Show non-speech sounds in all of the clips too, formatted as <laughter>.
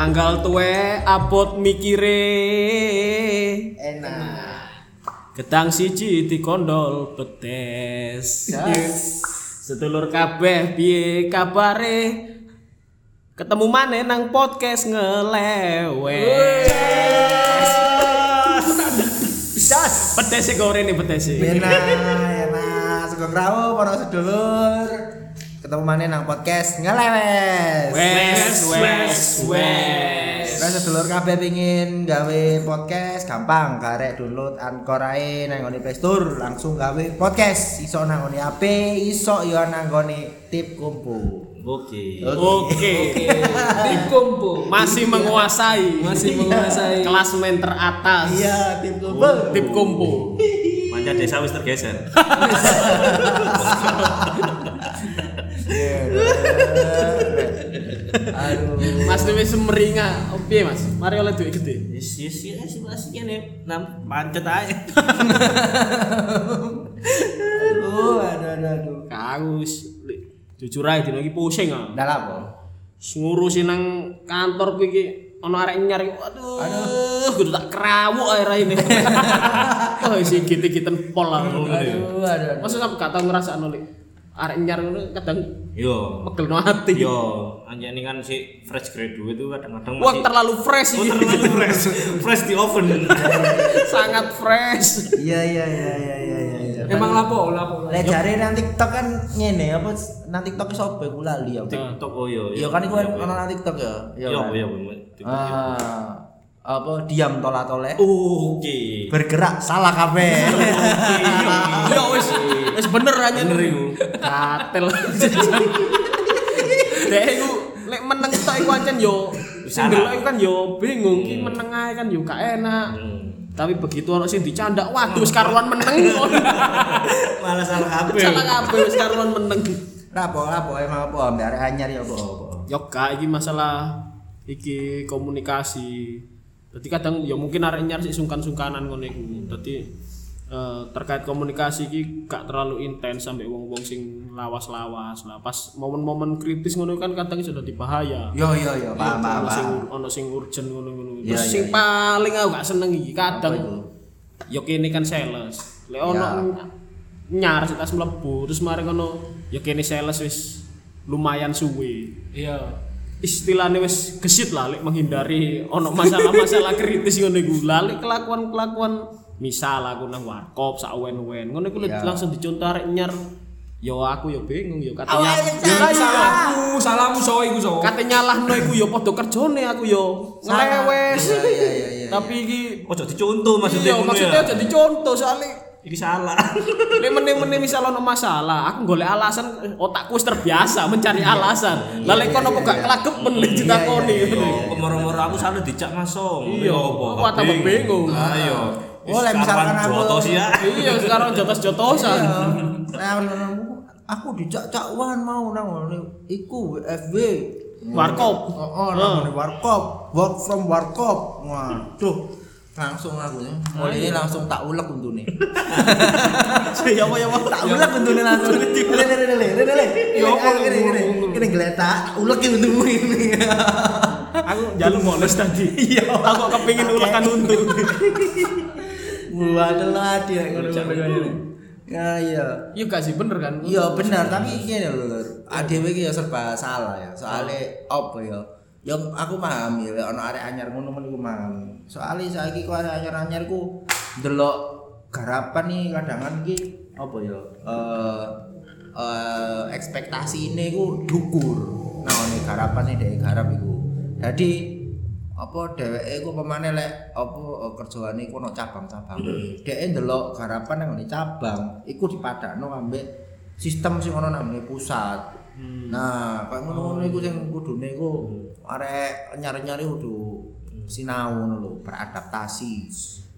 Tanggal tuwe abot mikire. Enak. Gedang siji dikondol betes. Jas. Sedulur kabeh piye kabare? Ketemu maneh nang podcast ngelewes. Jas. Pedes e gorene pedes e. Enak, enak. Sugeng rawuh para sedulur. Ketemu mana nang podcast ngelewes. Wes wes wes. Nah, sedulur kabeh pengin gawe podcast gampang garek download Anchor ae nang ngone Play Store langsung gawe podcast iso nang ngone HP iso yo nang ngone tip kumpu. Oke. Oke. Tim kompo Masih menguasai. masih menguasai Klasmen teratas. Iya, tip kumpu. Tip kompo. Manja desa wis tergeser. <laughs> Aduh. Mas Dewi semeringa. Oke Mas. Mari oleh duit gede. Yes yes yes masih kene nam pancet ae. Aduh, aduh, aduh, aduh. Kagus. Jujur aja dino iki pusing ah. Dah apa? ngurusin nang kantor kuwi iki ana arek nyari aduh aduh kudu tak kerawuk ae ini oh <laughs> isi gitu-giten pol lah Aduh, aduh, aduh. masa sampe gak tau ngrasakno lek arek nyar ngono kadang Yo. pegel no ati Yo, anjani kan si fresh graduate itu kadang-kadang wah terlalu fresh Oh, terlalu fresh. fresh di oven. <laughs> sangat fresh Iya, iya, iya, iya, iya, iya. iya. emang lapo lapo Lek jare nang TikTok kan ngene apa nang TikTok sapa iku lali ya. TikTok oh yo. Iya kan iku kan ono nang TikTok ya. Yo kan? yo. Ah, apa diam tola tole Oke. bergerak salah kabeh. <laughs> ya wis wis bener aja. Bener iku. katel <laughs> dek iku lek meneng tok iku ancen yo sing delok iku kan yo bingung ki meneng ae kan yo gak enak. Tapi begitu ono sing dicandak waduh wis karuan meneng. <laughs> Malah salah kabeh. salah kabeh wis karuan meneng. Rapo, rapo emang apa arek anyar ya apa apa. yo gak iki masalah iki komunikasi Dadi kadang ya mungkin arek nyar sik sungkan-sungkanan ngono iku. Dadi eh, terkait komunikasi iki gak terlalu intens sampai wong-wong sing lawas-lawas lah. Pas momen-momen kritis ngono kan kadang sudah dibahaya. Yo yo yo, paham paham. Ono sing ono sing urgent ngono-ngono. Terus sing paling aku gak seneng iki kadang yo kene kan sales. Lek ono nyar sik tas mlebu terus mari ngono yo kene sales wis lumayan suwe. iya istilahnya wis gesit lah lek menghindari ono masalah-masalah kritis ngono iku. Lah lek kelakuan-kelakuan misal aku nang warkop sak wen-wen ngono iku Iya. langsung dicontoh arek nyar yo aku yo bingung yo katanya ya salahmu salahmu so iku so kate nyalahno iku yo padha kerjone aku yo ngelewes Iya iya iya tapi iki Ojo dicontoh maksudnya ngono maksudnya ya. jadi contoh soalnya Iki salah. <laughs> lek meneh-meneh misal ono masalah aku golek alasan otakku wis terbiasa mencari alasan lah lek kono kok gak kelagepen lek ditakoni Yo, kemoro-moro aku salah dijak masong. Iya, aku tambah bingung. Ayo. Oh, lah misalkan aku- jotos ya. iya sekarang jotos-jotosan Nah, aku dijak cakwan mau nang ngene iku FB. warkop Oh, oh nang ngene warkop, work from warkop. Waduh. Langsung aku ya. Oh, ini langsung tak ulek untune. <laughs> ya apa ya apa tak ulek untune langsung. Le le le le le le. Ya apa, Ini ini ini geletak, ulek untumu ini. aku jalur moles tadi iya aku kepingin ulekan untuk Gua telat ya ngono-ngono. Ya iya. iya gak sih bener kan Iya benar, tapi gini lho, Lur. ADW iki ya serba salah ya. Soale apa ya? Ya aku paham ya, ono arek anyar ngono men iku paham. Soale saiki kok arek anyar-anyar ku ndelok garapan nih kadang iki apa ya? Eh eh ekspektasi ini ku dukur. Nah, ini garapan nih dari garap iku. Jadi apa dheweke ku pemane lek apa kerjaane iku ono cabang-cabang. Dhek ndelok garapan nang ngene cabang iku dipadakno ambek sistem sing ono nang ngene pusat. Nah, kayak ngono-ngono iku sing kudune iku arek nyari-nyari kudu sinau ngono lho, beradaptasi.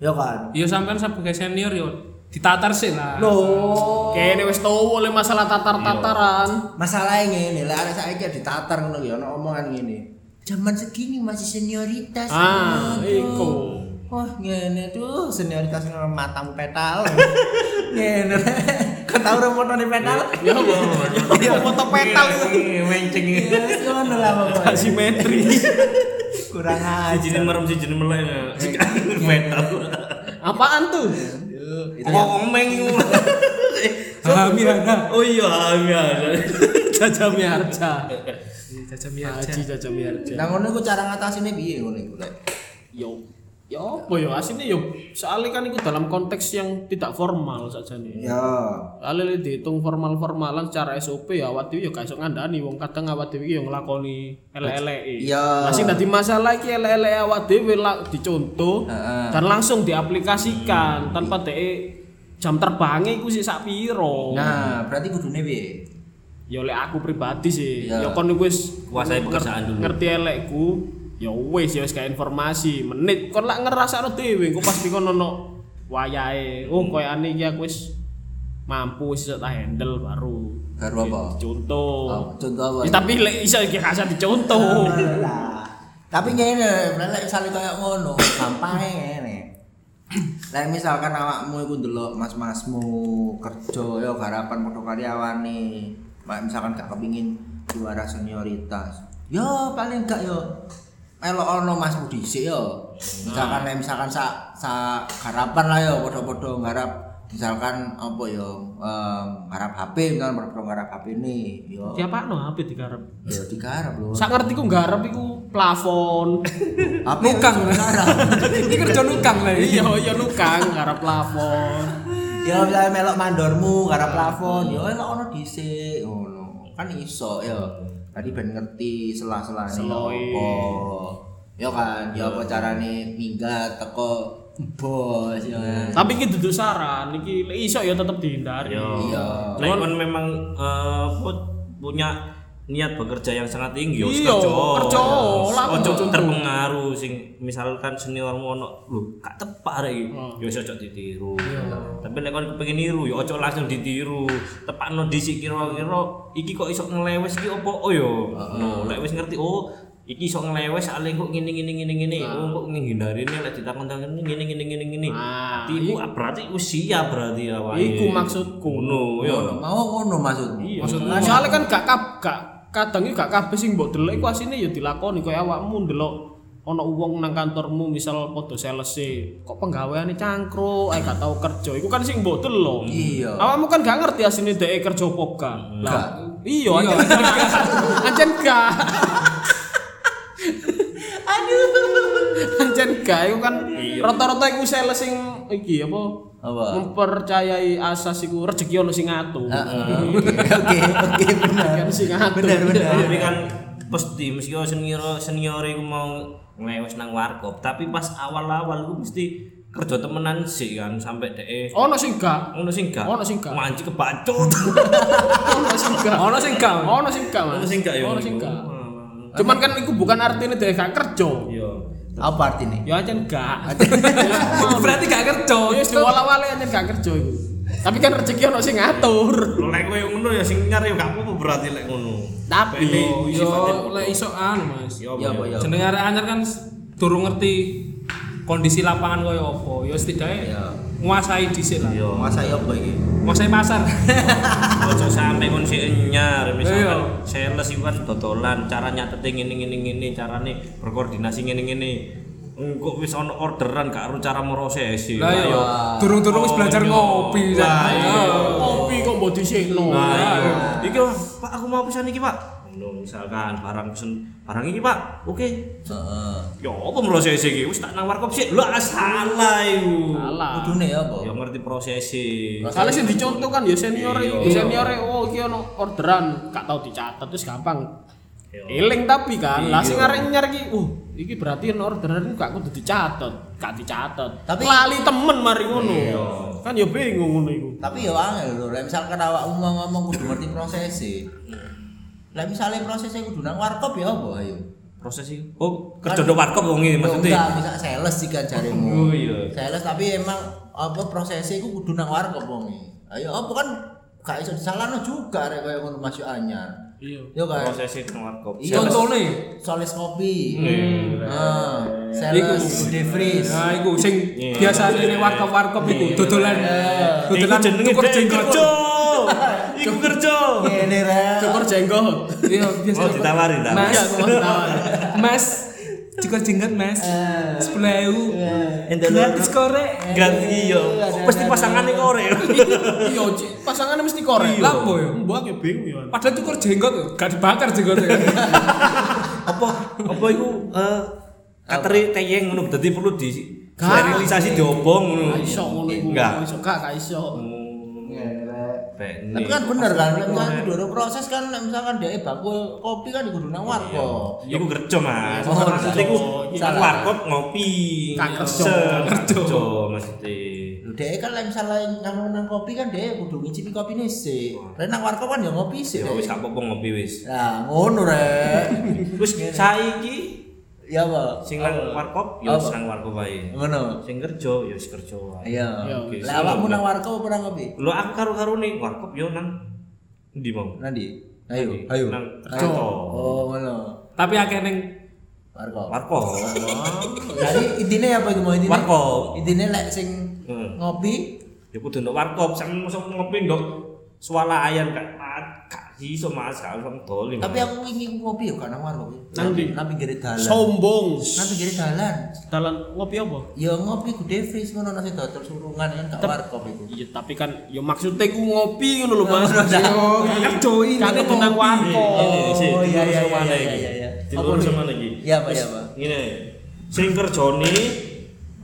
Ya kan? iya sampean sebagai senior yo ditatar sih lah Loh, kayaknya wis tau oleh masalah tatar-tataran masalahnya ngene, lek arek saiki ditatar ngono ya ono omongan ngene. Zaman segini masih senioritas. ah iku Wah, ngene tuh senioritas nang matamu petal. <laughs> ngene. Kau tahu remote di petal? ya apa ya foto petal itu Menceng. Wis ngono lah pokoknya. asimetri Kurang aja. merem si jenis melek. <laughs> Metal. Apaan tuh? Itu itu. <laughs> Hami. Oh iya, iya. Jaja Miarja. Jaja miarja. Haji Jaja Miarja. Nah ngono iku cara ngatasinnya piye ngono iku lek. Yo, yo apa yo aslinya yo soalnya kan itu dalam konteks yang tidak formal saja nih. Ya. Soalnya dihitung formal-formalan secara SOP ya awak ya gak ngandani wong kadang awak dhewe yo nglakoni elek-eleke. Iya. Nah sing dadi masalah iki elek-elek awak dhewe lah dicontoh dan langsung diaplikasikan tanpa dhek jam terbangnya iku sih sak piro. Nah, berarti kudune piye? Ya oleh aku pribadi sih, Iya. ya kon wis Kuasai pekerjaan dulu. ngerti elekku, ya wis ya wis kayak informasi. Menit kon lak ngerasakno dhewe, engko pasti kon ono wayahe. Oh, koyane iki aku wis mampu iso tak handle baru. Baru apa? Contoh. Oh, contoh apa? Ya, tapi lek iso iki rasa dicontoh. Lah. Tapi ngene, lek misale kaya ngono, gampange ngene. Lek misalkan awakmu iku ndelok mas-masmu kerja ya garapan padha karyawane. Mak misalkan gak kepingin juara senioritas. Ya paling gak yo melok ono masmu dhisik yo. Misalkan lek misalkan sak sak garapan lah yo padha-padha nggarap misalkan apa yo em, nggarap HP misalkan padha nggarap HP ini yo Siapa no HP digarap? yo digarap lho. Sak ngerti ku nggarap iku plafon. <laughs> HP Nukang. wis digarap. <laughs> Ini kerja nukang lah. Iya, iya nukang nggarap plafon. ya misalnya melok mandormu karena plafon ya elok ono dhisik ngono kan iso ya tadi ben ngerti apa? Ya kan? Ya apa carane minggat teko bos ya kan? Tapi iki duduk saran, iki iso ya tetep dihindari. iya. Lek kon memang pu- punya niat bekerja yang sangat tinggi, yo Iya, kerja, lah, Ojo terpengaruh sing misalkan seniormu ono lho gak tepak rek iki. Yo wis ojo ditiru. Tapi lek kon kepengin niru yo ojo langsung ditiru. Tepakno dhisik kira-kira iki kok iso ngelewes iki opo oh yo. No, lek wis ngerti oh iki iso ngelewes ale kok ngene ngene ngene ngene. Oh kok ngindari ini lek ditakon-takon ngene ngene ngene ngene. Ah, Iku berarti wis siap berarti awake. Iku maksudku. Ngono yo. mau ngono maksudmu Iya. Soalnya kan gak gak kadang iki gak kabeh sing mbok delok iku asine ya dilakoni kaya awakmu ndelok ana wong nang kantormu misal padha sales kok penggaweane cangkruk ae gak tau kerja iku kan sing mbok delok. Iya. Awakmu kan gak ngerti asine dhek kerja apa gak. Lah iya ancen <laughs> gak. <laughs> Ancen gak. Aduh. Ancen gak iku kan rata-rata iku sales sing iki apa? Apa? Mempercayai asas iku rezeki ono sing ngatur. Heeh. <laughs> oke oke benar Kan sing ngatur. benar benar <laughs> tapi kan pasti meski senior senior iku mau ngelewes nang warkop tapi pas awal-awal iku mesti kerja temenan sih kan sampai deh Ono sing gak. ngono sing gak Ono sing gak. manci kebacut <laughs> Ono sing gak. Ono sing gak. Ono sing gak. Ono sing gak Ono sing gak. Cuman kan iku bukan artinya dia gak kerja. Apa artinya Ya ancen gak. <laughs> Berarti gak kerja. Ya diwala-wale ancen gak kerja iku. Tapi kan rezeki ono sing ngatur. lo lek kowe ngono ya sing nyari ya gak apa-apa berarti lek ngono Tapi Yo lek iso anu Mas. Ya apa ya Jenenge arek anyar kan durung ngerti kondisi lapangan koyo apa. Ya setidaknya ya nguasai dhisik lah. yo masa ya apa iki Nguasai pasar. <laughs> ojo sampe kon si nyar misalkan Iya. sales iku kan dodolan cara nyatete ngene ngene ngene carane berkoordinasi ngene ngene engko wis ono orderan gak karo cara merosesi Lah Wah. durung-durung wis belajar Oh, ngopi. Lah, iya. kopi kok mbok dhisikno. Nah, iya. Iki Pak aku mau pesan iki, Pak. Ngono misalkan barang pesen barang iki, Pak. Oke. heeh Ya apa proses iki? Wis tak nang warkop sik. Lah salah iku. Salah. kudune ya apa Ya ngerti prosesi. Soalnya sing dicontoh kan ya senior Iya. iki. Senior oh iki ono orderan gak tau dicatat terus gampang. Iya. Eling tapi kan, lah Iya. sing arek nyar iki, uh, iki berarti orderan iku gak kudu dicatat, gak dicatat. Tapi- lali temen mari ngono. Kan ya bingung ngono iku. tapi ya angel lho misalkan awakmu ngomong kudu ngerti prosesnya lek misalnya prosesnya kudu nang warkop ya apa ayo Proses iki. Oh, kerja do warkop wong iki maksudnya. enggak bisa sales sih kan jarimu Oh, iya. sales tapi emang apa prosesnya itu kudu nang warkop wong iki. ayo apa kan gak iso disalahno juga rek koyo ngono Mas Yu anyar Iya. yo kan Prosesi nang warkop. Iya. Contone soles kopi Hmm. ah Iku. sales gede freeze Nah, iku sing Iya. biasane ning warkop-warkop iku dodolan Iku dodolan jenenge kerja. Iku kerja. ngene rek jenggot. Iya, biasa. Oh, ditawari ta. Mas, Iya, mau ditawari. Mas, Jika jenggot mas, Eh. sepuluh ewu, Entar gratis korek. Gratis iya. Pasti <laughs> pasangannya korek. Iya, Cik. pasangannya mesti korek. Lah, apa ya? Mbak ya bingung ya. Padahal cukur jenggot, gak dibakar jenggotnya. <laughs> apa apa iku eh kateri teyeng ngono dadi perlu di sterilisasi diobong ngono. Iso ngono iku. Enggak. Gak iso, gak gak iso. Pek Tapi kan bener kan, misalkan kudu proses kan misalkan dia bakul kopi kan kudu nang warkop. Iku kerja Mas. Oh, Maksudnya iku kerja. nang warkop ngopi. Kerja. Kerja. Maksudnya. Lho dhek kan lek misalnya nang nang kopi kan dia kudu ngicipi kopine sik. Rek nang warkop kan ya ngopi sik. Ya wis gak apa-apa ngopi wis. Nah, ngono rek. Wis saiki Ya apa? sing nang warkop ya wis nang warkop wae. Ngono. Sing kerja ya wis kerja wae. Iya. Iya. Lah awakmu nang warkop apa nang kopi? Lho aku karo-karo nih warkop yo nang ndi mau? Nanti. Ayo, ayo. Nang kerja. Oh, ngono. Tapi akeh neng Warkop. Warkop. Jadi intinya apa iku mau intinya? Warkop. Intinya lek sing ngopi Ya kudu ndok warkop, sampe ngopi ndok swalayan gak gak iso Mas, gak tapi aku ingin ngopi ya kan nang warkop. Nang ndi? Nang pinggir dalan. Sombong. Nang pinggir dalan. Dalan ngopi apa? Ya ngopi ku Devris ngono nasi dodol surungan kan gak warkop iku. Iya, tapi kan ya maksudnya ku ngopi ngono lho, Mas. Oh, Kerja ini kan nang warkop. Oh, iya, iya, iya, iya, iya. Apa sama lagi. Iya, Pak, iya, Pak. Ngene. Sing kerjane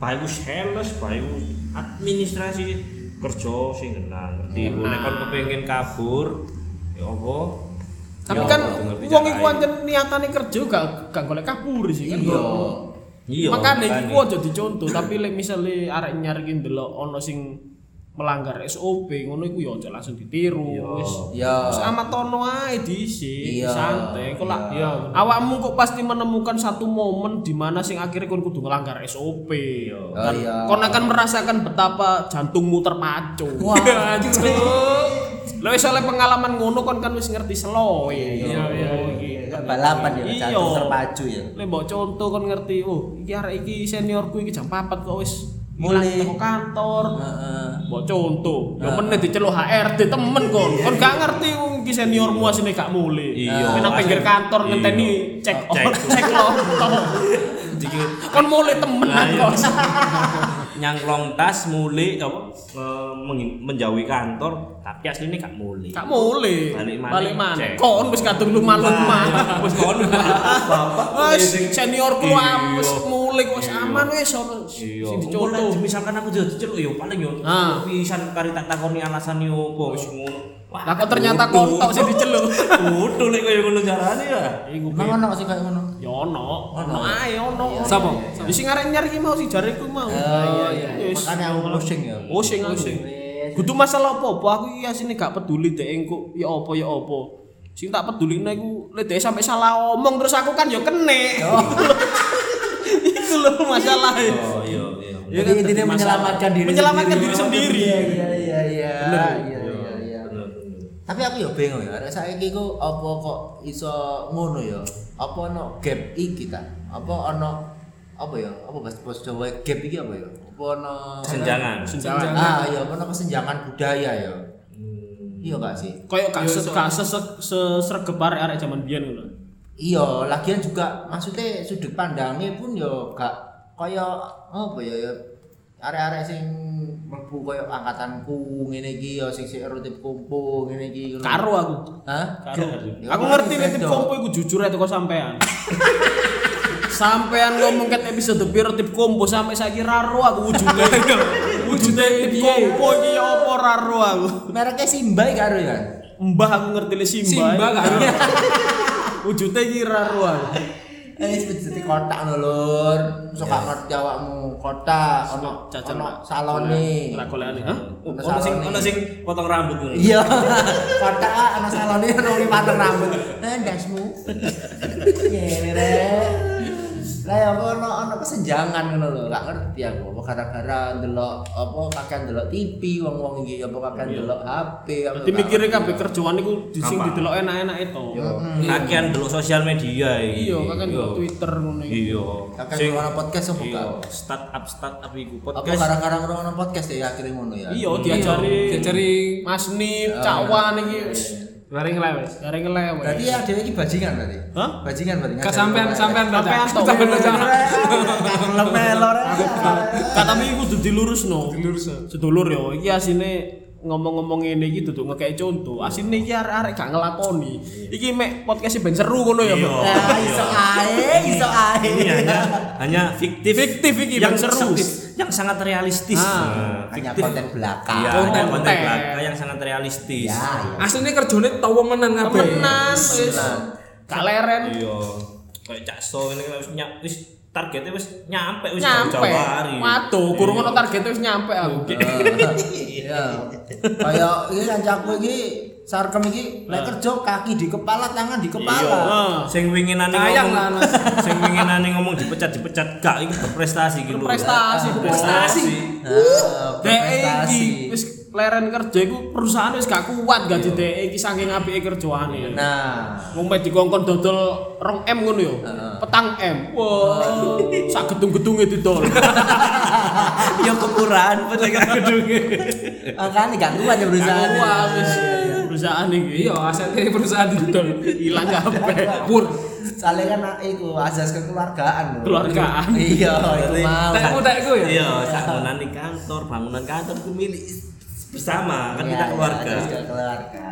bae ku sales, bae ku administrasi kerja sing kena ngerti. Nek kon kepengin kabur, ya apa? Tapi Ya, kan carane. iku ancen niatane kerja gak gak golek kabur sih kan. Iya. Iya. Makane iku aja dicontoh, tapi lek misale arek nyari ki ndelok ana sing melanggar SOP ngono iku ya aja langsung ditiru wis. Iya. Wis amat ono ae dhisik, Iya. santai. Kok lah Iya. awakmu kok pasti menemukan satu momen di mana sing akhirnya kon kudu ngelanggar SOP. Oh, Dan iya. kon akan merasakan betapa jantungmu terpacu. Wah, <laughs> Lho wis oleh pengalaman ngono kon kan wis ngerti slow Iya, iya, balapan ya, Iya. jantung terpacu ya. Lek mbok contoh kon ngerti, oh iki arek iki seniorku iki jam 4 kok wis Mulai. mulai kantor. Heeh. Mbok contoh, yo meneh diceluk HRD temen kon. Kon gak ngerti iki seniormu asine gak mulai. Iya. Nang pinggir kantor Iya. ngenteni cek Cek. <laughs> Dikit Kon mulai temenan Nah, kok. <laughs> nyangklong tas mulai apa menjauhi kantor tapi aslinya gak mulai Gak mulai. Balik maneh, Balik cek. Kon wis kadung lumah-lumah. <laughs> wis kon Wis seniorku Iya. wis mulai kok wis aman wis ono iya sing contoh dicontoh. misalkan aku jadi celuk yo paling yo Ah. pisan kari tak takoni alasan yo apa wis ngono wah Lah kok ternyata kontok sing diceluk. kudu lek koyo ngono carane ya Iku Emang ono sih kayak ngono. Ya ono, ono ae ono. Sapa? Di sing arek nyari mau si jariku mau. Oh iya iya. Makanya aku pusing ya. Pusing aku. Kudu masalah apa-apa, aku iki asine gak peduli dek engko ya apa ya apa. Sing tak peduli iku lek dek sampe salah omong terus aku kan ya kene. <laughs> Iku lho masalahe. oh iya iya Ya Jadi kan, intinya masalah. menyelamatkan diri Menyelamatkan diri sendiri. Iya iya iya iya. Iya iya iya. Tapi aku ya bingung ya, arek saiki ku apa kok iso ngono ya? Apa ono gap iki ta? Apa ono apa ya? Apa bahasa bahasa Jawa gap iki apa ya? Apa ono senjangan Senjangan. Ah iya, ono kesenjangan budaya ya. Iya gak sih? Kayak gak se gak se- sesregep arek-arek zaman biyen ngono. Iya, lagian juga maksudnya sudut pandangnya pun ya gak kaya apa ya ya arek-arek sing mlebu kaya angkatanku ngene iki ya sing sik rutip kumpu ngene iki. Karo aku. Hah? Karo. Aku ngerti nih tip beda. kompo iku jujur aja kok sampean. sampean ngomong ket episode piro tip kompo sampai saiki raro aku wujude. <laughs> wujude tip kompo iki ya apa raro aku. Mereknya Simbai karo ya. Mbah aku ngerti le Simba. Simba karo. Wujude iki raro aku. Eh seperti kotak lho lur. Sok gak ngerti awakmu kotak ono ono salone. Ora golekane, hah? Oh, ono sing ono sing potong rambut ngono. Iya. <laughs> Kotak ana salone ono liwatan rambut. Eh ndasmu. <laughs> Rek. Lah ya apa ono ono kesenjangan ngono lho, gak ngerti aku. Apa gara-gara ndelok apa kakean ndelok TV wong-wong iki apa kakean ndelok HP apa. Dadi mikire kabeh kerjaan iku di sing Gampang. didelok enak-enak itu. Kakean delok sosial media iki. Iya, kan Twitter ngono iki. Iya. Kakean ono podcast apa iya, gak? startup startup iku Apa podcast. gara-gara ngrungokno podcast ya akhirnya ngono ya. Iya, diajari Diajari Mas Nip, Cak Wan iki Bareng lewes. Gareng ngelewe. Berarti ya dhewe iki bajingan berarti. Hah? Bajingan berarti. Ke sampean sampean baca. Sampean tok. Sampean baca. Kangen melor. Kata mi kudu dilurusno. Dilurus. Sedulur yo, iki asine ngomong-ngomong ngene iki dudu ngekek contoh. Asine iki arek-arek gak ngelakoni. Iki mek podcast ben seru ngono ya. Ya iso ae, iso ae. Ini hanya hanya fiktif Fiktif iki, yang seru. yang sangat realistis. Ah, Nah, Hanya konten belakang. Iya, Konten. konten belaka yang sangat realistis. Ya, ya. Asline kerjane tau menan kabeh. Temenan wis. Gak leren. Iya. Kayak cakso ini wis nyap wis targetnya wis nyampe wis Nyampe. jauh-jauh hari. Waduh, kurang ono target wis nyampe aku. <laughs> Iya. Kayak iki kancaku iki sarkem iki lek kerja kaki di kepala, tangan di kepala. Heeh. Sing winginane ngomong, sing winginane ngomong dipecat dipecat gak iki berprestasi gitu. Prestasi. Prestasi. Iki berprestasi. wis leren kerja iku perusahaan wis gak kuat gaji dek iki saking apike kerjaane. Nah, Wong mek dikongkon dodol 2 M ngono yo. Petang M. Wah, sak gedung-gedunge didol. <laughs> Ya kepuraan pedagang gedungnya. makanya gak kuat ya perusahaan. Wah, wis perusahaan iki. Iya, asetnya perusahaan didol. Hilang kabeh. Pur. Soalnya kan iku asas kekeluargaan. Keluargaan. Iya, itu mau. Tekku tekku ya. Iya, bangunan di kantor, bangunan kantor itu milik bersama kan Iya, kita iya, keluarga. asas keluarga.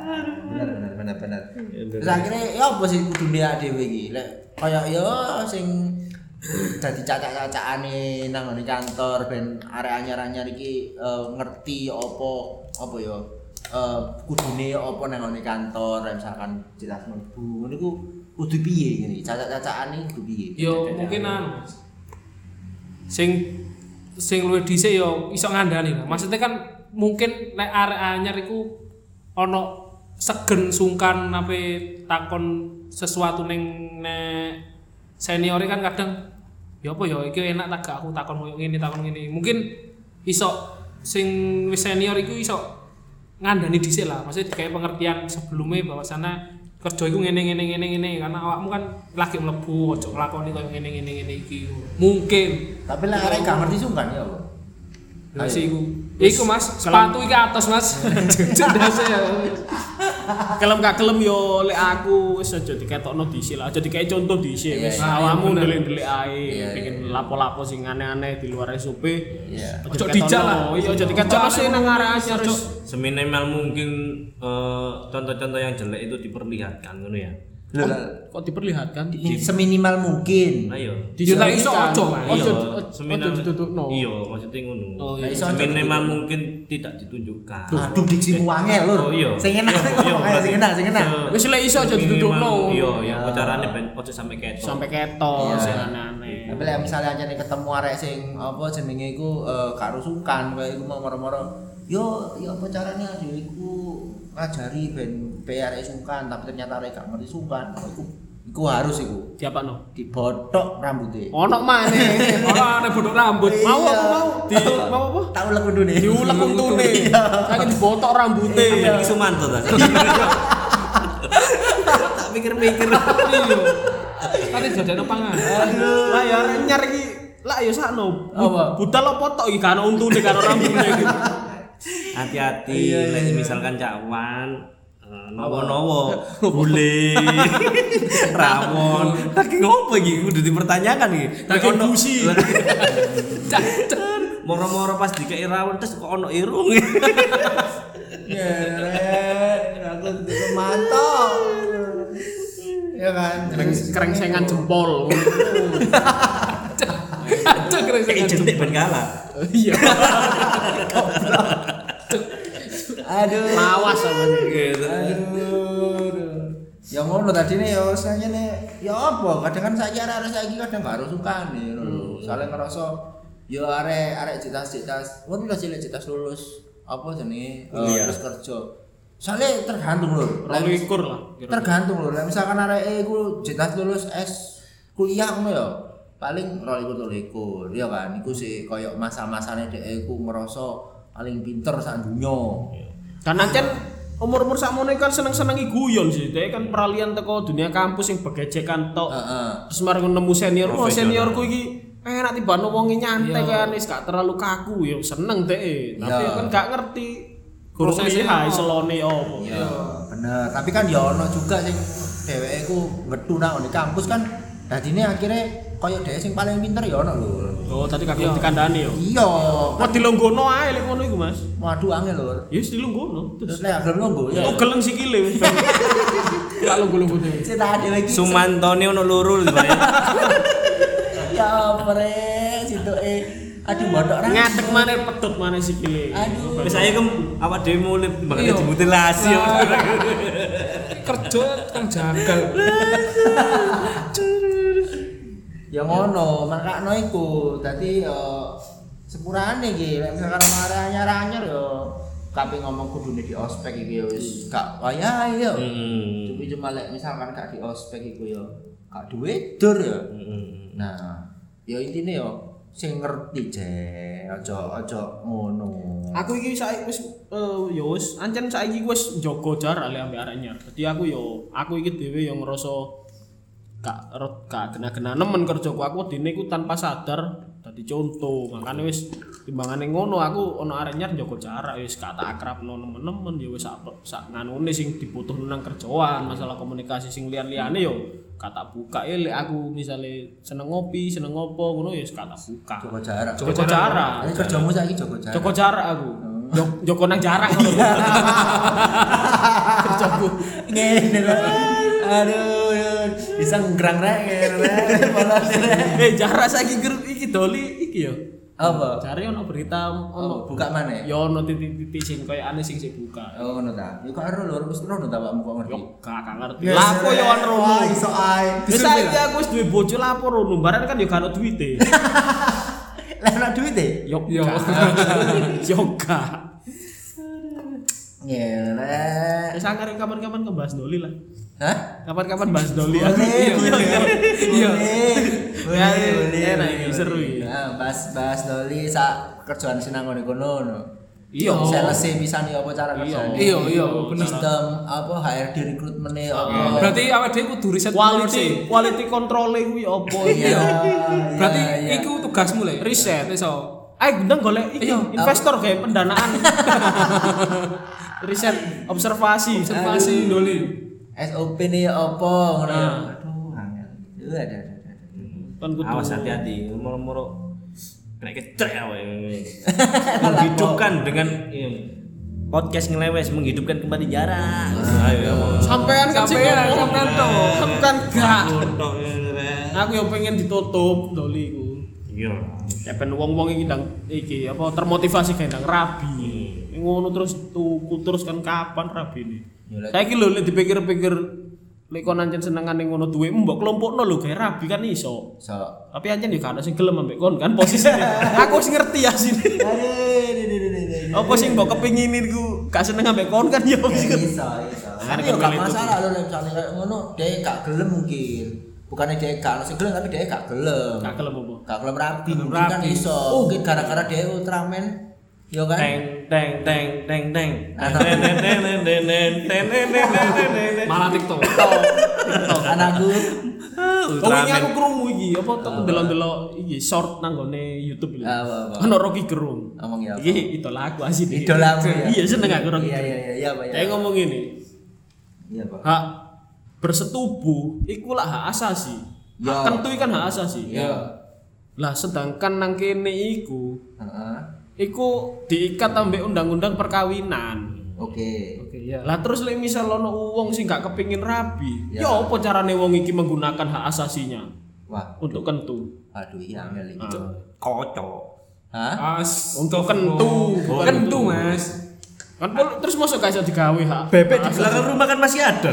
Bener bener bener bener. Iya. Terus akhirnya ya apa sih kudune dhewe iki? Lek kaya ya sing dadi cacak-cacakane nang ngene kantor ben arek anyar-anyar iki eh, ngerti apa apa ya eh kudune apa nang ngene kantor misalkan jelas mlebu ngono iku kudu piye ngene cacak-cacakane kudu piye Yo mungkin anu. Sing sing luwih dhisik yo iso ngandani lah. Maksudnya kan mungkin nek arek anyar iku ana segen sungkan ape takon sesuatu ning nek senior kan kadang ya apa ya iki enak tak gak aku takon koyo ngene takon ngene. Mungkin iso sing wis senior iku iso ngandani dhisik lah. Maksudnya kayak pengertian sebelumnya bahwa sana kerja iku ngene ngene ngene ngene karena awakmu kan lagi mlebu ojo nglakoni koyo ngene ngene ngene iki. Mungkin tapi lek arek gak ngerti sungkan ya apa Lah sih iku. Mas, sepatu iki atas Mas. <laughs> Jendase ya. Kelem gak kelem yo lek aku wis aja diketokno dhisik lah. Aja dikei contoh dhisik Iya, wis iya. awakmu ndelik-ndelik ae, Iya, pengen lapo-lapo sing aneh-aneh di luar SOP. Iya. Ojo dijak lah. Iya, aja diketokno sih nang arek wis. Seminimal mungkin eh, contoh-contoh yang jelek itu diperlihatkan ngono ya. Lho, Kok diperlihatkan? ini seminimal mungkin Ayo. Ya tak iso ojo, Mas. Ojo Iya, ojo ditutupno. Iya, maksudnya ngono. Oh, iya. Seminimal mungkin tidak ditunjukkan. aduh diksimu angel lur Oh, iya. sing enak Iya, <laughs> iya, sing enak sing enak Wis lek iso aja ditutupno. Iya, iya, apa carane ben ojo sampai ketok. Sampai ketok Iya. sing aneh-aneh. tapi lek misalnya aja nih ketemu arek sing apa jenenge iku eh, gak rusukan kayak iku mau moro-moro yo yo apa caranya iku ngajari ben be arek sungkan tapi ternyata gak ngerti sungkan Oh, iku iku harus iku Siapa no? dibotok rambutnya Ono maneh. Ora ana bodok rambut. Mau Iya. apa mau? Di mau apa? tak ulek undune Diulek untune. Saking dibotok rambute. Sampai iki Sumanto ta. <laughs> Tak pikir-pikir. Iya. Kate jajane pangan. Lah ya renyar iki. Lah ya sakno. Apa? Budal apa tok iki kan untune karo rambutnya iki. Hati-hati Iya, nek iya. misalkan cakwan eh, nowo-nowo <laughs> bule <laughs> rawon lagi ngopo iki kudu dipertanyakan iki Nek Lagi ono- busi. <laughs> moro-moro pas dikei rawon terus kok ono irung Nyeret, aku mantap. Ya kan? Kereng- Kerengsengan jempol. Kayak jentik ben kalah Iya. Aduh. Lawas apa gitu Aduh. Ya ngono tadi nih ya saya nih ya apa kadang kan saya arek saiki kadang gak harus suka nih lho. Soalnya ngerasa ya arek arek citas-citas, wong lho cilik citas lulus apa jenenge Iya. terus kerja. Soalnya tergantung lho. Lah, Rolikur lah. tergantung lho. Lah misalkan arek iku citas lulus S kuliah ngono ya. Paling rolikur rolikur ya kan iku sih koyo masa-masane dhek iku ngerasa paling pinter sak dunya. Dan ancen umur-umur sakmono kan seneng-senengi guyon sih. Dia kan peralihan teko dunia kampus yang begejekan tok. Heeh. Terus mari nemu senior, wah Profesional. seniorku iki enak tibane wonge nyantai Iya. kan wis gak terlalu kaku ya seneng deh. Tapi Iya. kan gak ngerti Prosesnya hai selone opo. Iya, bener tapi kan ya ono juga sing dheweke ku ngetu nang di kampus kan dadine akhirnya koyo dheweke sing paling pinter ya ono lho Oh, tadi kagak dikandani yo. iya Mau dilonggono ae lek ngono iku, Mas. waduh angel lho Ya wis dilonggono. terus Terus nek gelem nunggu ya oh geleng sikile wis. Kalau gulung dhewe. cerita dhewe iki Sumantone ono loro lho, ya pre situ eh aduh bodoh ra Ngatek mana pedot mana sikile. Aduh. Wis ae kem awak dhewe mulai Iya. bakal dimutilasi. <laughs> Kerja kang jagal. <laughs> ya ngono makakno iku. Dadi yo sepurane iki. Lek misalkan arek anyar-anyar yo kabeh ngomong kudune di ospek iki yo wis gak wayahe yo Hmm. tapi cuma lek misalkan gak di ospek iku yo gak duwe dur yo Hmm. nah yo intine yo sing ngerti je aja aja ngono. Aku iki saiki wis eh, ya wis ancen saiki wis njaga jarak lek ambek arek anyar. Dadi aku yo aku iki dhewe yo ngerasa gak ro- gak kena-kena nemen kerjaku aku dene iku tanpa sadar dadi contoh. Makane wis timbangane ngono aku ono arek anyar njaga jarak wis gak tak akrabno nemen-nemen ya wis sak sak nganune sing dibutuhno nang kerjaan, masalah komunikasi sing liyan-liyane yo gak tak buka ya lek aku misale seneng ngopi, seneng ngopo ngono ya wis gak tak buka. jaga jarak Jaga jarak. Ini kerjamu saiki jaga jarak Joko jarak aku. Joko, Joko nang jarak <laughs> ngono. Kerjaku. <laughs> ngene aduh. Bisa <laughs> malah rek Eh jarak saiki grup iki doli iki ya. apa Cari ono berita oh, ono buka mana ya ono titik-titik sing koyo aneh sing sik buka. Oh, ngono ta. Iku karo lho wis rono ta Pakmu kok ngerti. Yo gak ngerti. Lapo yo ono rono. Iso ae. Wis saiki aku wis duwe bojo lapo rono. Baran kan yo gak ono duwite. <laughs> Lah ana duit e? Yo Yo. Yo gak. Ngene. Wis angkar kapan-kapan ngebahas doli lah. Hah? Kapan-kapan bahas doli. Boleh, Iya, boleh. iya. Boleh. Ya, Boleh, boleh. enak boleh, iki, seru boleh. iki. Nah, bahas-bahas doli sak kerjaan sinang ngene kono. no. Iya. Sales e bisa nih apa cara kerjaan. Iya, iya, bener. Sistem apa HRD rekrutmen e apa. Berarti awake dhewe kudu riset quality quality control kuwi opo Iya. Berarti iya, iya. iku tugasmu le. Riset. Iso. Ayo gendeng golek iki Iya. investor kayak pendanaan. <laughs> Riset observasi Observasi doli. SOP nih apa ngono. Aduh, angel. Iya, ada ada. ada. Kan kudu Awas hati-hati, moro-moro kena kecek awake. <laughs> Menghidupkan dengan iya, podcast ngelewes menghidupkan kembali jarak. Ayo ya sampean kan sing Sampean, ngomong. sampean toh. Aku kan gak. Untuk Aku yang pengen ditutup doli ku. Iya. Ya ben wong-wong iki ndang iki apa termotivasi kayak ndang rabi. Ngono terus tuku terus kan kapan rabi ini. Ya, lek- Saiki lho lek dipikir-pikir lek kon ancen senengane ngono duwe mbok kelompokno lho kayak rabi kan iso. So. Tapi ancen ya ada sing gelem ambek kon kan posisine. <laughs> Aku wis ngerti ya sini. Ini ini ini. Apa sing mbok kepingin iku gak seneng ambek kon kan ya. Bisa, bisa. Kan Tapi ya kan gak masalah lho nek misalnya kayak ngono, dia gak gelem mungkin. Bukannya dia gak ono sing gelem tapi dia gak gelem. Gak gelem apa? Gak gelem Gelem mungkin kan iso. Mungkin gara-gara dia Ultraman. Yo kan? teng teng teng teng malah tiktok tiktok anakku Ultraman. Oh, aku krungu iki apa to delok-delok iki short nang gone YouTube iki. Ono Rocky Gerung. Ngomong ya. Iki idola aku asli. Idola aku. Iya seneng aku Rocky. Iya iya iya Pak. Saya ngomong ini. Iya Pak. Hak bersetubuh iku lah hak asasi. Hak tentu kan hak asasi. Iya. Lah sedangkan nang kene iku, heeh iku diikat ambek undang-undang perkawinan. Oke. Oke, ya. Lah terus lek misal ono wong sing gak kepingin rabi, Ya. ya apa carane wong iki menggunakan hak asasinya Wah, untuk kentu? aduh iya angel iki. Ah. Kocok. Hah? As Untuk kentu, kentu, Mas. Kan pol- terus masuk gak iso digawe hak. Bebek di belakang rumah kan masih ada.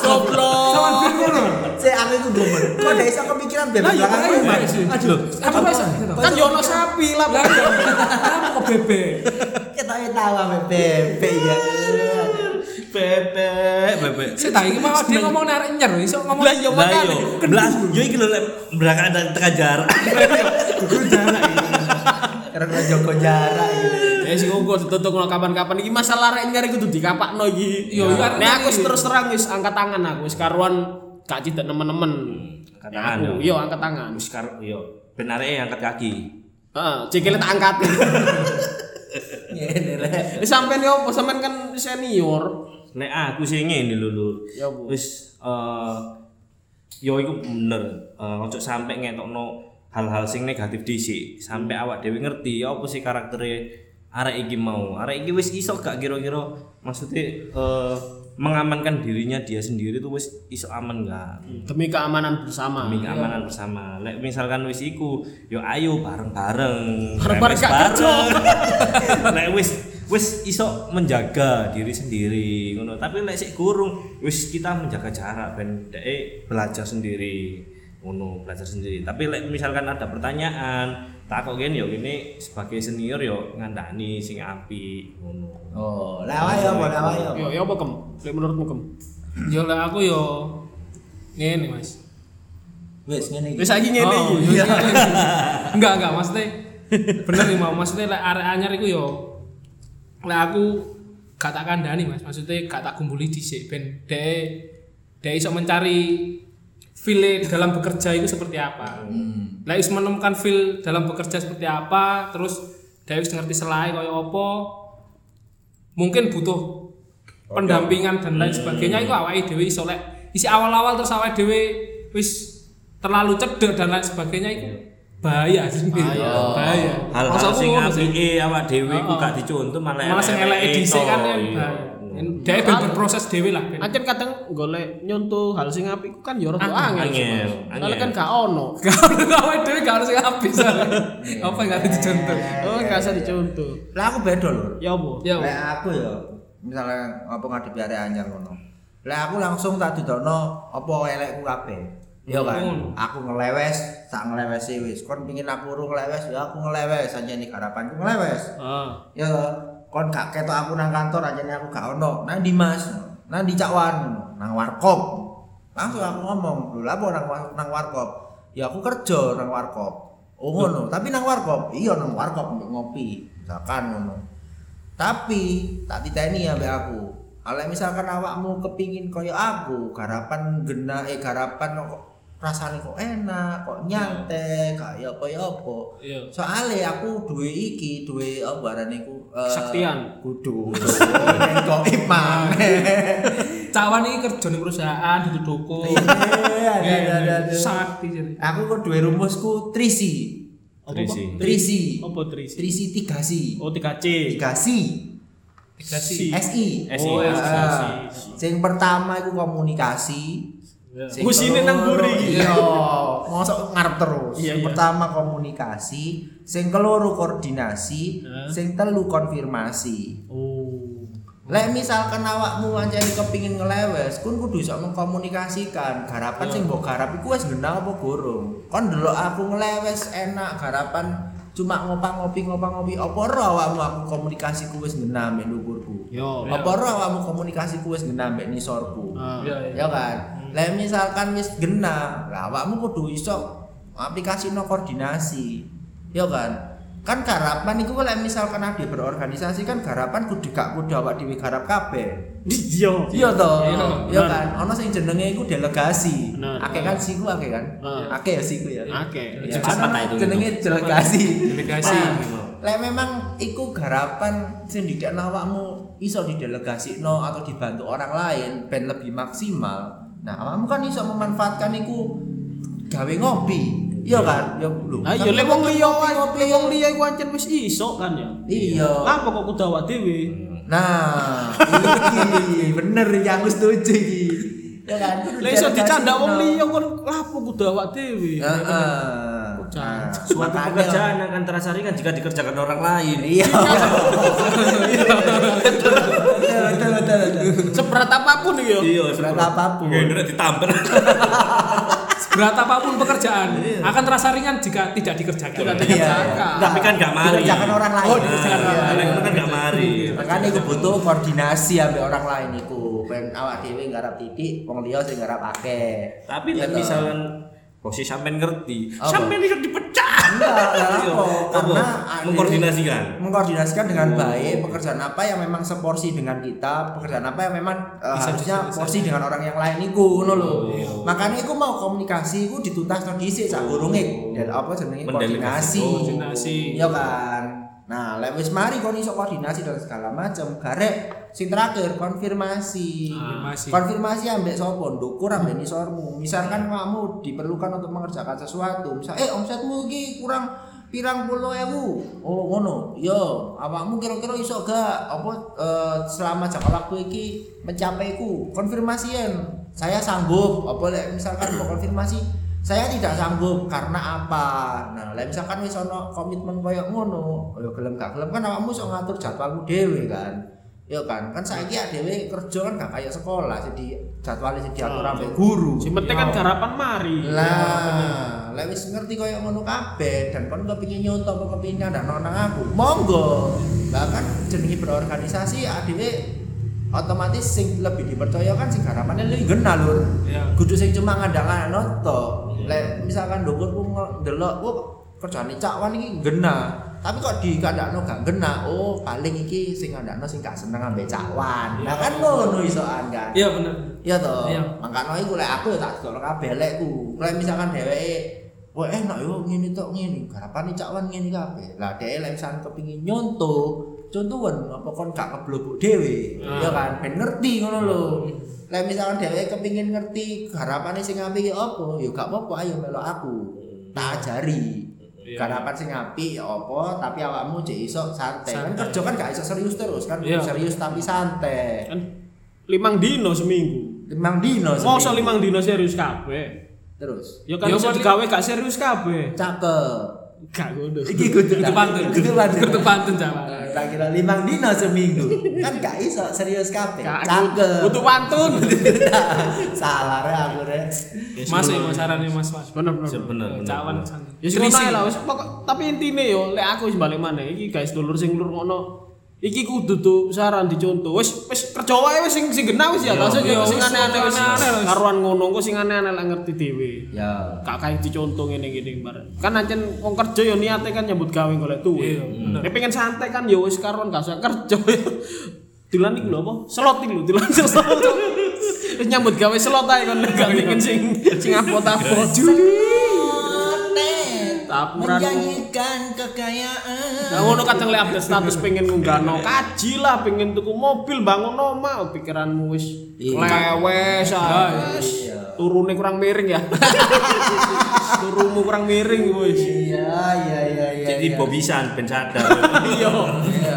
Goblok. Sawan bingung. Saya aku itu gomen. Kok iso kepikiran bebek Lah, iya, belakang iya, rumah? iya. Aduh. Apa bisa? Kan yo ono sapi lah. Lah, kenapa kok bebek? Kita tahu ame bebek ya. Bebek, bebek. Saya tahu ini mau dia ngomong narik nyer, iso ngomong. Lah yo Lah makane. belas, yo iki lho belakang ada tengah jarak. Jarak ini. Karena Joko jarak gitu. Ya sing engko ditutuk kapan-kapan iki masalah rek nyari kudu dikapakno iki. Yo, kan Nek aku terus terang wis angkat tangan aku wis karuan gak cidak nemen-nemen. Angkat Ya tangan, yo. Iya angkat tangan. Wis karo yo, areke angkat kaki. Heeh, cikile tak angkat. <laughs> Ngene rek. Wis sampean yo apa sampean kan senior. nek aku sih ngene lho lho. Ya, Bu. Wis eh yo iku bener. Eh ojo sampe ngetokno hal-hal sing negatif dhisik sampai awak dhewe ngerti apa sih karaktere arek iki mau. Arek iki wis iso gak kira-kira maksudnya eh mengamankan dirinya dia sendiri tuh wis iso aman gak? demi keamanan bersama demi keamanan bersama. Lek misalkan wis iku, yo ayo bareng-bareng. Bareng-bareng bareng. <laughs> Lek wis wis iso menjaga diri sendiri ngono. Tapi lek sik gurung wis kita menjaga jarak ben belajar sendiri ngono, belajar sendiri. Tapi lek misalkan ada pertanyaan, tak kok gini yo ini sebagai senior yo ngandani sing apik ngono. Oh, lah awake apa lah apa? yo ya apa kem Lek menurutmu kem Yo lek aku yo ngene Mas. Wis ngene iki. wis ngene Oh, iki yo ngene. Enggak, enggak maksudnya bener nih mau maksudnya lek arek anyar iku yo lek aku gak tak kandani Mas. Maksudnya gak tak kumpuli dhisik ben dhek dhek iso mencari feel dalam bekerja itu seperti apa. Hmm. Lah menemukan feel dalam bekerja seperti apa, terus dhek wis ngerti selai kaya apa. Mungkin butuh pendampingan dan lain sebagainya itu awake dhewe iso lek isi awal-awal terus awake dhewe wis terlalu cedek dan lain sebagainya itu bahaya sih bahaya bahaya Hal-hal Maksud aku sing apike awak dhewe ku gak dicontoh malah malah sing elek dhisik kan ya iya. bahaya dhek ben berproses dhewe lah Ancen kadang golek nyontoh hal sing apik kan yo rada angel. angel. kan gak ono. <laughs> kalau awake dhewe gak harus habis apa enggak ada dicontoh Oh, gak usah dicontoh. Lah aku beda lho. Ya apa? ya Lek aku ya misalnya apa ngadepi arek anyar ngono. Lek aku langsung tak didokno apa elekku kabeh. Ya kan, Hmm. aku ngelewes, tak ngelewesi wis. Kon pengin aku uru ngelewes, ya aku ngelewes aja nih harapanku ngelewes. Ah. Ya kon gak ketok aku nang kantor aja nih aku gak ono. Nang di Mas, nang di Cakwan, nang warkop. Langsung aku ngomong, lho lah nang nang warkop? Ya aku kerja nang warkop. Oh ngono, tapi nang warkop, iya nang warkop untuk ngopi, misalkan ngono. Tapi tak diteni ya mbak aku. Kalau misalkan awakmu kepingin koyo aku, garapan gena eh garapan rasane kok enak, kok nyantai, kayak apa ya apa. Iya. Soale aku duwe iki, duwe apa arane ku eh, Kesaktian. kudu. <laughs> Kok imam. cawan iki kerja ning perusahaan di toko Iya, iya, iya, <laughs> sakti jadi Aku kok duwe rumusku trisi. Trisi. Trisi. Apa trisi? Trisi tiga si. Oh, 3C. Tiga si. tiga Si. SI. SI. Oh. SI. Sing pertama iku komunikasi. Sing Usine nang iki. Iya, mosok ngarep terus. Iya, iya. pertama komunikasi, sing keloro koordinasi, Hah? sing telu konfirmasi. Oh. Lek misalkan awakmu ancen kepingin ngelewes, kun kudu iso mengkomunikasikan garapan sing mbok garap iku wis ngena apa gorong. Kon ndelok aku ngelewes enak garapan cuma ngopang-ngopi ngopang-ngopi apa ora awakmu aku komunikasiku wis ngena mbek ndukurku. Yo. Apa ora awakmu komunikasiku wis ngena mbek nisorku. Iya, iya. Ya kan? Lek misalkan wis gena, lah awakmu kudu iso aplikasi no koordinasi. Ya kan? Kan garapan iku lek misalkan ade berorganisasi kan garapan kudu gak kudu awak dhewe garap kabeh. Iya. Iya toh. Iya. Ya kan? Ono sing jenenge iku delegasi. Akeh kan siku akeh kan? Akeh ya siku ya. Ya, kan ono lah itu. jenenge delegasi. Delegasi. Nah, Lek memang iku garapan sing didekno awakmu iso didelegasikno atau dibantu orang lain ben lebih maksimal. Nah, awakmu kan iso memanfaatkan iku gawe ngopi. Iya kan? Ya lho. Ah, iya lek wong liya lek wong liya iku ancen wis iso kan ya. Iya. Apa kok kudu awak dhewe? Nah, iki <laughs> bener iki aku setuju iki. Ya kan? Lek iso dicandak wong liya kon lapo kudu awak dhewe? Heeh. Jangan. Nah, Suatu makanya- pekerjaan akan terasa ringan jika dikerjakan orang lain. Iya. betul, betul. Seberat apa pun yo. Iya, Berat apa pun. Ya, ini ditampar. berat apa pun pekerjaan akan terasa ringan jika tidak dikerjakan Tidak Iya. dikerjakan. Tapi kan gak mari. Dikerjakan orang lain. Oh, dikerjakan orang lain. itu kan gak mari. Makanya iku butuh koordinasi ambek orang lain iku. Ben awak dhewe nggarap titik, wong liya sing nggarap akeh. Tapi Iya misalkan posisi sampean ngerti, sampean iso dipecah. Enggak, <laughs> Iya. apa? Karena mengkoordinasikan. mengkoordinasikan dengan Oh. baik pekerjaan apa yang memang seporsi dengan kita, pekerjaan apa yang memang eh, Bisa, harusnya bisa, bisa. porsi dengan orang yang lain iku ngono lho. Oh. Makanya iku mau komunikasi iku dituntasno dhisik sak gurunge dan apa jenenge koordinasi. Koordinasi. Iya kan. Nah, lek wis mari kon iso koordinasi dan segala macam, garek sing terakhir konfirmasi. Konfirmasi. Konfirmasi ambek sapa? Ndukur ambek nisormu. Misalkan kamu diperlukan untuk mengerjakan sesuatu, misal eh omsetmu iki kurang pirang puluh ewu. Oh ngono. Yo awakmu kira-kira iso gak? Apa eh, selama jangka waktu iki mencapaiku konfirmasian saya sanggup. Apa lek misalkan mau konfirmasi saya tidak sanggup. Karena apa? Nah lek misalkan wis ono komitmen koyo ngono yo gelem gak gelem. Kan awakmu iso ngatur jadwalmu dhewe kan ya kan? Kan saiki dhewe kerja kan gak kayak sekolah jadi jadwalnya jadi diatur ambek guru. Sing penting kan garapan mari. lah lek wis ngerti koyo ngono kabeh dan kon kepengin nyontoh apa kepengin ngandakno nang aku monggo. Lah kan jenenge berorganisasi dhewe otomatis sing lebih dipercaya kan sing garapane lebih genah lur. Iya. kudu sing cuma ngandang-ngandang to lek misalkan ndukurku ndelok kok kerjane cakwan iki genah tapi kok di kandakno gak genah oh paling iki sing ngandakno sing gak seneng ambek cakwan nah kan ngono isokan kan Iya bener. Iya toh. Iya. Makanya iku lek aku ya tak delok kabeh lekku. Lek misalkan dheweke Wah enak yo ngene tok ngene, garapane cakwan ngene kabeh. Lah dhek lek misalkan kepengin nyonto, contohan apa kon gak keblobok dhewe. Ya kan, ben ngerti ngono lho. Lek misalkan dheweke kepengin ngerti garapane sing apik apa, ya gak apa-apa ayo melok aku. Tak ajari. Garapan sing apik ya apa, tapi awakmu jek iso santai. Kan Santai. kerja kan gak iso serius terus kan, Iya. serius tapi santai. Kan limang dino seminggu. Limang dino Mosok seminggu. limang dino serius kabeh. terus Ya kan Ya, iso Pak. digawe gak serius kabeh. cakep Gak ngono. iki kudu Kudu pantun. kudu pantun Kudu pantun Jawa. tak kira limang dino seminggu kan gak iso serius kabeh cakep Butuh pantun. <laughs> salah re aku re Mas ya mas sarane Mas Mas. Bener bener. Bener, Cawan. Ya sing lah wis pokok tapi intine yo lek aku wis balik maneh iki guys dulur sing lur ngono iki kudu tuh saran dicontoh. Wis wis kerja wae wis sing sing genah wis ya Iya, langsung iya, sing aneh-aneh wis. karuan ngono kok sing aneh-aneh lek ngerti dhewe. Ya. Gak kayak dicontoh ngene ngene bareng kan ancen wong kerja yo niate kan nyambut gawe golek duit. Iya, nek pengen santai kan yo wis karuan gak usah kerja. <laughs> Dilan iki lho apa? Slot iki lho, dilan slot. Wis nyambut gawe slot ae kon gak sing sing apot-apot. Tapuran. menjanjikan kekayaan Nah ngono kadang lek update status pengen ngunggahno kaji lah, pengen tuku mobil, bangun omah, oh, pikiranmu wis Iya. lewes ah. Wis. Turune kurang miring ya. <laughs> Turumu kurang miring wis. iya iya iya iya Jadi iya. bobisan ben sadar. <laughs> Iya. Iya.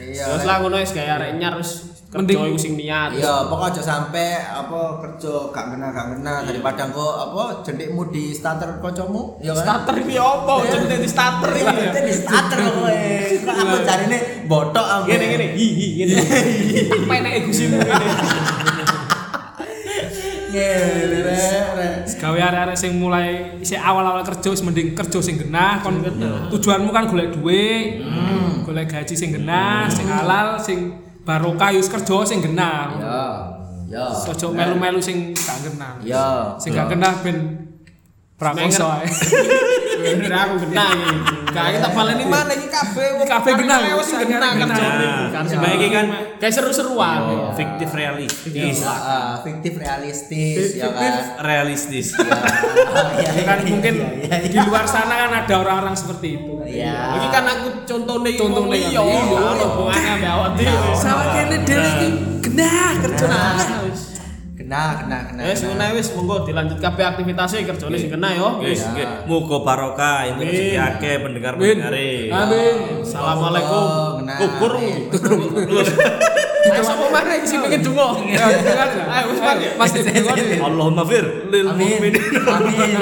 Iya. Lah ngono wis gaya arek nyar wis Mending- iku sing niat. Iya, pokoknya aja sampai apa kerja gak kena gak kena daripada kok apa jendikmu di starter kancamu, ya kan? Starter iki opo? Jenenge di starter iki. Di starter kowe. Kok aku jarine botok aku. Gini gini, hi hi gini. Apa gusimu ngene. Ngene re re. Gawe arek-arek sing mulai isih awal-awal kerja wis mending kerja sing genah kon tujuanmu kan golek duit. Golek gaji sing genah, sing halal, sing barokah wis kerja sing genah. Ya. Ya. Ojo melu-melu sing gak genah. Ya. Sing gak genah ben prakoso ae. <laughs> Bener aku kena iki. Kayak tak baleni mana iki kabeh wong Kabeh genah, wis kena Genah. kerjane. Kan sebagai kan kayak seru-seruan. Fiktif realistis. Ah, fiktif realistis ya kan. Realistis. Ah, iya, kan iya, mungkin iya, di luar sana kan ada orang-orang seperti itu. Iya. Iki kan aku contohnya Contohnya iya, kan, hubungannya ambek awak dhewe. Sama kene dhewe iki genah kerja. Kena kena kena. Wis kena. ngono wis monggo dilanjut kabeh aktivitasnya kerjane sing kena yo. Wis, nggih. Muga barokah itu rezeki akeh pendengar-pendengare. Amin. Assalamualaikum. Gugur. Ayo <laughs> sapa mana iki sing pengen donga? Ayo wis Pak. Mas Allahumma fir lil Amin. mukminin. Amin.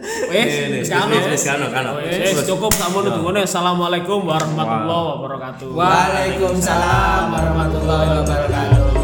Wis, wis wis, kano. wis, cukup sakmono dungane. Assalamualaikum warahmatullahi wabarakatuh. Waalaikumsalam warahmatullahi wabarakatuh.